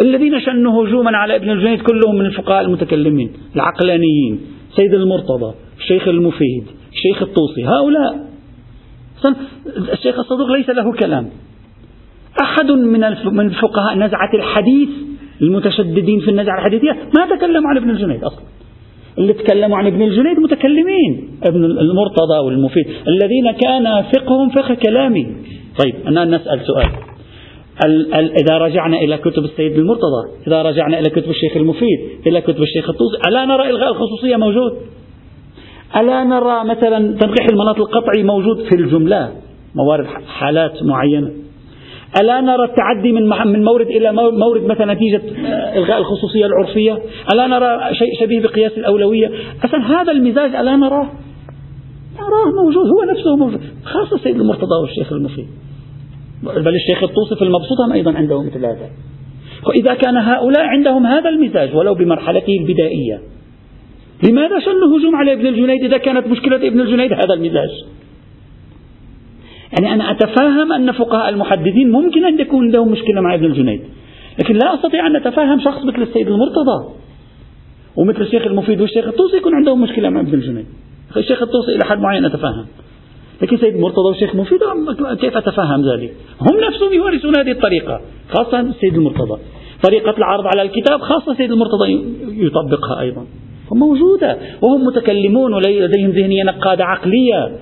A: الذين شنوا هجوما على ابن الجنيد كلهم من الفقهاء المتكلمين. العقلانيين. سيد المرتضى الشيخ المفيد الشيخ الطوسي. هؤلاء. الشيخ الصدوق ليس له كلام. أحد من من الفقهاء نزعة الحديث المتشددين في النزعة الحديثية ما تكلموا عن ابن الجنيد أصلا. اللي تكلموا عن ابن الجنيد متكلمين. ابن المرتضى والمفيد الذين كان فقههم فقه كلامي. طيب أنا نسأل سؤال. ال ال إذا رجعنا إلى كتب السيد المرتضى إذا رجعنا إلى كتب الشيخ المفيد إلى كتب الشيخ الطوسي ألا نرى إلغاء الخصوصية موجود؟ ألا نرى مثلا تنقيح المناط القطعي موجود في الجملة؟ موارد حالات معينة. ألا نرى التعدي من من مورد إلى مورد مثلا نتيجة آه، إلغاء الخصوصية العرفية؟ ألا نرى شيء شبيه بقياس الأولوية؟ أصلا هذا المزاج ألا نراه. نراه موجود هو نفسه موجود. خاصة السيد المرتضى والشيخ المفيد. بل الشيخ الطوسي في المبسوط أيضا عندهم مثل هذا. وإذا كان هؤلاء عندهم هذا المزاج ولو بمرحلته البدائية لماذا شنوا هجوم على ابن الجنيد إذا كانت مشكلة ابن الجنيد هذا المزاج؟ يعني أنا أتفهم أن فقهاء المحدثين ممكن أن يكون لهم مشكلة مع ابن الجنيد. لكن لا أستطيع أن أتفهم شخص مثل السيد المرتضى ومثل الشيخ المفيد والشيخ الطوسي يكون عندهم مشكلة مع ابن الجنيد. الشيخ الطوسي إلى حد معين أتفهم لكن سيد مرتضى والشيخ مفيد كيف أتفهم ذلك؟ هم نفسهم يمارسون هذه الطريقة خاصة السيد المرتضى. طريقة العرض على الكتاب خاصة سيد المرتضى يطبقها أيضا. موجودة وهم متكلمون ولديهم ذهنية نقادة عقلية.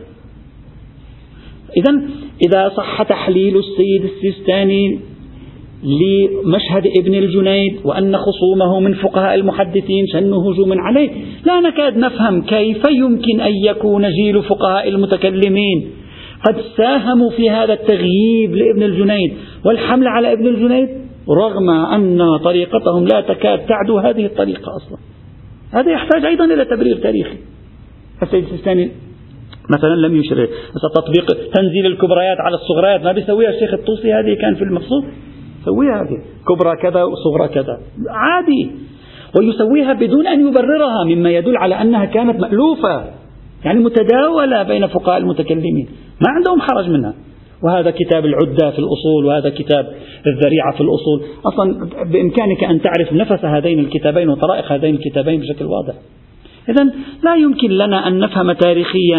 A: إذا إذا صح تحليل السيد السيستاني لمشهد ابن الجنيد وأن خصومه من فقهاء المحدثين شنوا هجوما عليه لا نكاد نفهم كيف يمكن أن يكون جيل فقهاء المتكلمين قد ساهموا في هذا التغييب لابن الجنيد والحمل على ابن الجنيد رغم أن طريقتهم لا تكاد تعدو هذه الطريقة أصلا. هذا يحتاج أيضا إلى تبرير تاريخي. السيد السيستاني مثلا لم يشر مثلا تطبيق تنزيل الكبريات على الصغريات ما بيسويها الشيخ الطوسي؟ هذه كان في المقصود يسويها هذه. كبرى كذا وصغرى كذا. عادي. ويسويها بدون أن يبررها مما يدل على أنها كانت مألوفة. يعني متداولة بين فقهاء المتكلمين. ما عندهم حرج منها. وهذا كتاب العدة في الأصول وهذا كتاب الذريعة في الأصول. أصلا بإمكانك أن تعرف نفس هذين الكتابين وطرائق هذين الكتابين بشكل واضح. إذا لا يمكن لنا أن نفهم تاريخيا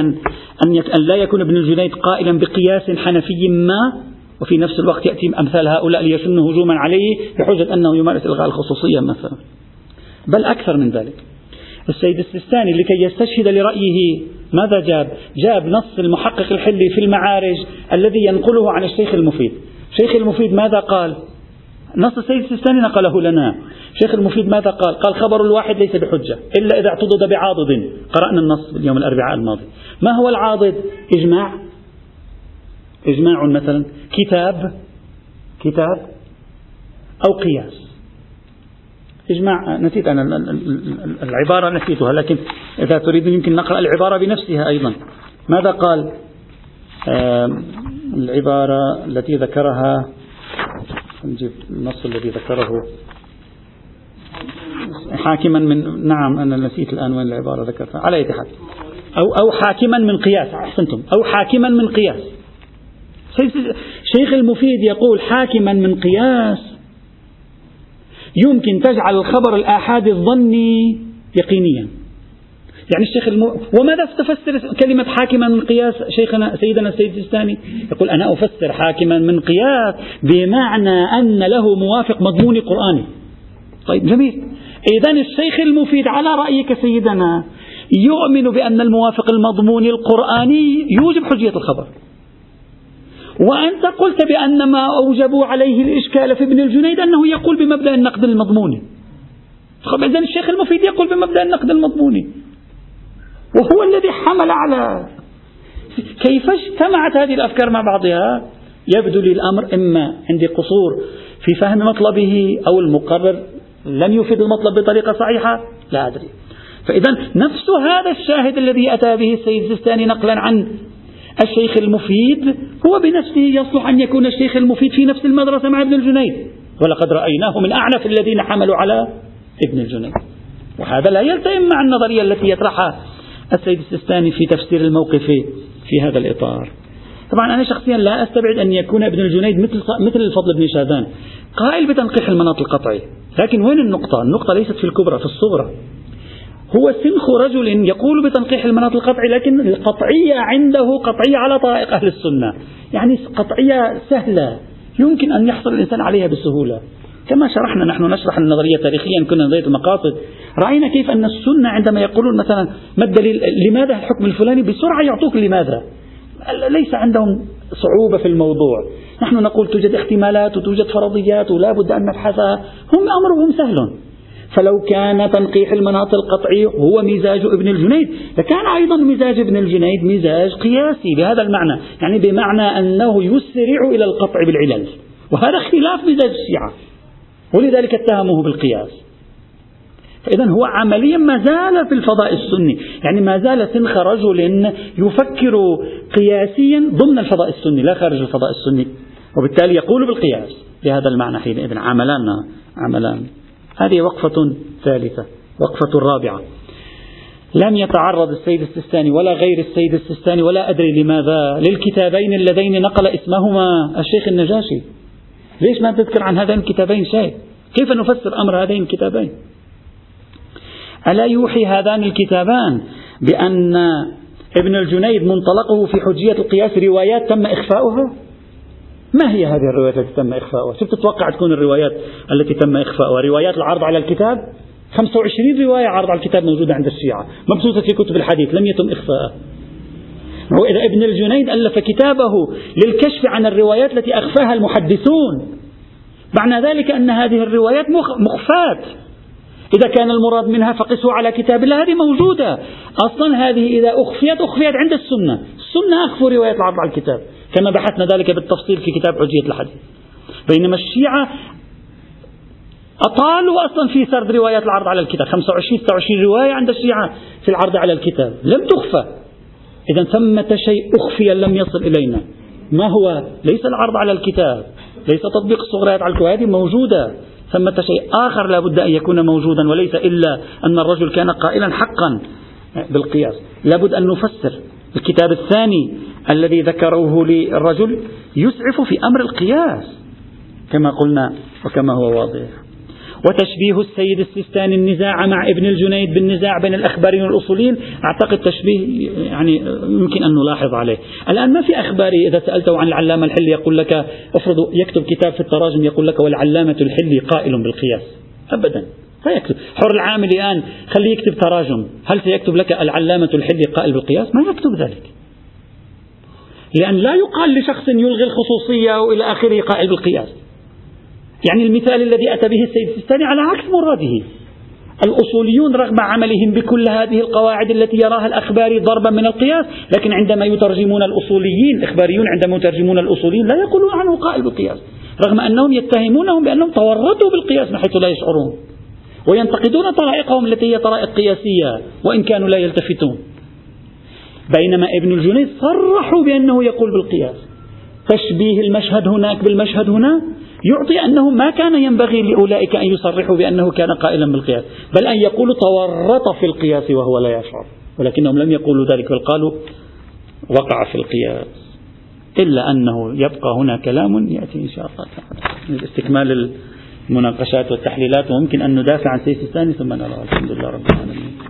A: أن, أن لا يكون ابن الجنيد قائلا بقياس حنفي ما وفي نفس الوقت يأتي أمثال هؤلاء ليشن هجوما عليه بحجة أنه يمارس إلغاء الخصوصية مثلا بل أكثر من ذلك السيد السيستاني لكي يستشهد لرأيه ماذا جاب؟ جاب نص المحقق الحلي في المعارج الذي ينقله عن الشيخ المفيد الشيخ المفيد ماذا قال؟ نص السيد السيستاني نقله لنا. الشيخ المفيد ماذا قال؟ قال خبر الواحد ليس بحجة إلا إذا اعتضد بعاضد. قرأنا النص اليوم الأربعاء الماضي. ما هو العاضد؟ إجماع. إجماع مثلا. كتاب. كتاب. أو قياس. إجماع نسيت أنا العبارة نسيتها لكن إذا تريدون يمكن نقرأ العبارة بنفسها أيضا. ماذا قال؟ العبارة التي ذكرها نجيب النص الذي ذكره. حاكما من نعم أنا نسيت الآن وين العبارة ذكرتها. على أي حال. أو أو حاكما من قياس أحسنتم. أو حاكما من قياس. شيخ المفيد يقول حاكما من قياس. يمكن تجعل الخبر الآحادي الظني يقينيا. يعني الشيخ المو... وماذا تفسر كلمة حاكما من قياس شيخنا سيدنا السيد السيستاني؟ يقول أنا أفسر حاكما من قياس بمعنى أن له موافق مضمون قرآني طيب جميل. إذا الشيخ المفيد على رأيك سيدنا يؤمن بأن الموافق المضموني القرآني يوجب حجية الخبر. وأنت قلت بأن ما أوجبوا عليه الإشكال في ابن الجنيد أنه يقول بمبدأ النقد المضموني إذن الشيخ المفيد يقول بمبدأ النقد المضموني وهو الذي حمل على كيف اجتمعت هذه الأفكار مع بعضها؟ يبدو لي الأمر إما عندي قصور في فهم مطلبه أو المقرر لم يفيد المطلب بطريقة صحيحة؟ لا أدري. فإذا نفس هذا الشاهد الذي أتى به السيد السيستاني نقلا عن الشيخ المفيد هو بنفسه يصلح أن يكون الشيخ المفيد في نفس المدرسة مع ابن الجنيد. ولقد رأيناه من أعنف الذين حملوا على ابن الجنيد. وهذا لا يلتئم مع النظرية التي يطرحها السيد السيستاني في تفسير الموقف في هذا الإطار. طبعا أنا شخصيا لا أستبعد أن يكون ابن الجنيد مثل مثل الفضل بن شاذان قائل بتنقيح المناط القطعي. لكن وين النقطة؟ النقطة ليست في الكبرى في الصغرى. هو سنخ رجل يقول بتنقيح المناط القطعي لكن القطعية عنده قطعية على طرائق أهل السنة. يعني قطعية سهلة يمكن أن يحصل الإنسان عليها بسهولة. كما شرحنا نحن نشرح النظرية تاريخيا كنا نظرية المقاصد رأينا كيف أن السنة عندما يقولون مثلا ما الدليل؟ لماذا الحكم الفلاني؟ بسرعة يعطوك لماذا؟ ليس عندهم صعوبة في الموضوع. نحن نقول توجد احتمالات وتوجد فرضيات ولا بد أن نبحثها هم أمرهم سهل. فلو كان تنقيح المناط القطعي هو مزاج ابن الجنيد. لكان أيضا مزاج ابن الجنيد مزاج قياسي بهذا المعنى. يعني بمعنى أنه يسرع إلى القطع بالعلل. وهذا خلاف مزاج الشيعة. ولذلك اتهموه بالقياس. فإذا هو عمليا ما زال في الفضاء السني. يعني ما زال سنخ رجل يفكر قياسيا ضمن الفضاء السني لا خارج الفضاء السني. وبالتالي يقول بالقياس. بهذا المعنى حينئذ. عملان عملان. هذه وقفة ثالثة وقفة رابعة. لم يتعرض السيد السيستاني ولا غير السيد السيستاني ولا أدري لماذا للكتابين اللذين نقل اسمهما. الشيخ النجاشي. ليش ما تذكر عن هذين الكتابين شيء؟ كيف نفسر أمر هذين الكتابين؟ ألا يوحي هذان الكتابان بأن ابن الجنيد منطلقه في حجية القياس روايات تم إخفاؤها؟ ما هي هذه الروايات التي تم إخفاؤها؟ شو تتوقع تكون الروايات التي تم إخفاؤها؟ روايات العرض على الكتاب؟ 25 رواية عرض على الكتاب موجودة عند الشيعة مبثوثة في كتب الحديث لم يتم إخفاءها هو إذا ابن الجنيد ألف كتابه للكشف عن الروايات التي أخفاها المحدثون. معنى ذلك أن هذه الروايات مخفاة إذا كان المراد منها فقسوا على كتاب الله هذه موجودة. أصلا هذه إذا أخفيت أخفيت عند السنة. السنة أخفوا رواية العرض على الكتاب. كما بحثنا ذلك بالتفصيل في كتاب حجية الحديث. بينما الشيعة أطالوا أصلا في سرد روايات العرض على الكتاب. 25 26 رواية عند الشيعة في العرض على الكتاب. لم تخفى. إذا ثمة شيء أخفي لم يصل إلينا. ما هو؟ ليس العرض على الكتاب. ليس تطبيق الصغريات على الكتاب هذه موجودة. ثمة شيء آخر لا بد أن يكون موجودا وليس إلا أن الرجل كان قائلا حقا بالقياس. لا بد أن نفسر. الكتاب الثاني الذي ذكروه للرجل يسعف في أمر القياس كما قلنا وكما هو واضح. وتشبيه السيد السيستاني النزاع مع ابن الجنيد بالنزاع بين الأخباريين والأصوليين. أعتقد تشبيه يعني يمكن أن نلاحظ عليه. الآن ما في أخباري إذا سألته عن العلامة الحلي يقول لك افرض يكتب كتاب في التراجم يقول لك والعلامة الحلي قائل بالقياس. أبدا. فيكتب حر العامل الآن خليه يكتب تراجم. هل سيكتب لك العلامة الحلي قائل بالقياس؟ ما يكتب ذلك. لأن لا يقال لشخص يلغي الخصوصية وإلى آخره قائل بالقياس. يعني المثال الذي أتى به السيد السيستاني على عكس مراده. الأصوليون رغم عملهم بكل هذه القواعد التي يراها الأخباري ضربا من القياس لكن عندما يترجمون الأصوليين الإخباريون عندما يترجمون الأصوليين لا يقولون عنه قائل بالقياس. رغم أنهم يتهمونهم بأنهم تورطوا بالقياس من حيث لا يشعرون. وينتقدون طرائقهم التي هي طرائق قياسية وإن كانوا لا يلتفتون. بينما ابن الجنيد صرحوا بأنه يقول بالقياس. تشبيه المشهد هناك بالمشهد هنا يعطي أنه ما كان ينبغي لأولئك أن يصرحوا بأنه كان قائلا بالقياس بل أن يقولوا تورط في القياس وهو لا يشعر. ولكنهم لم يقولوا ذلك بل قالوا وقع في القياس إلا أنه يبقى هنا كلام يأتي إن شاء الله تعالى. لاستكمال المناقشات والتحليلات وممكن أن ندافع عن سيف الثاني ثم نرى. الحمد لله رب العالمين.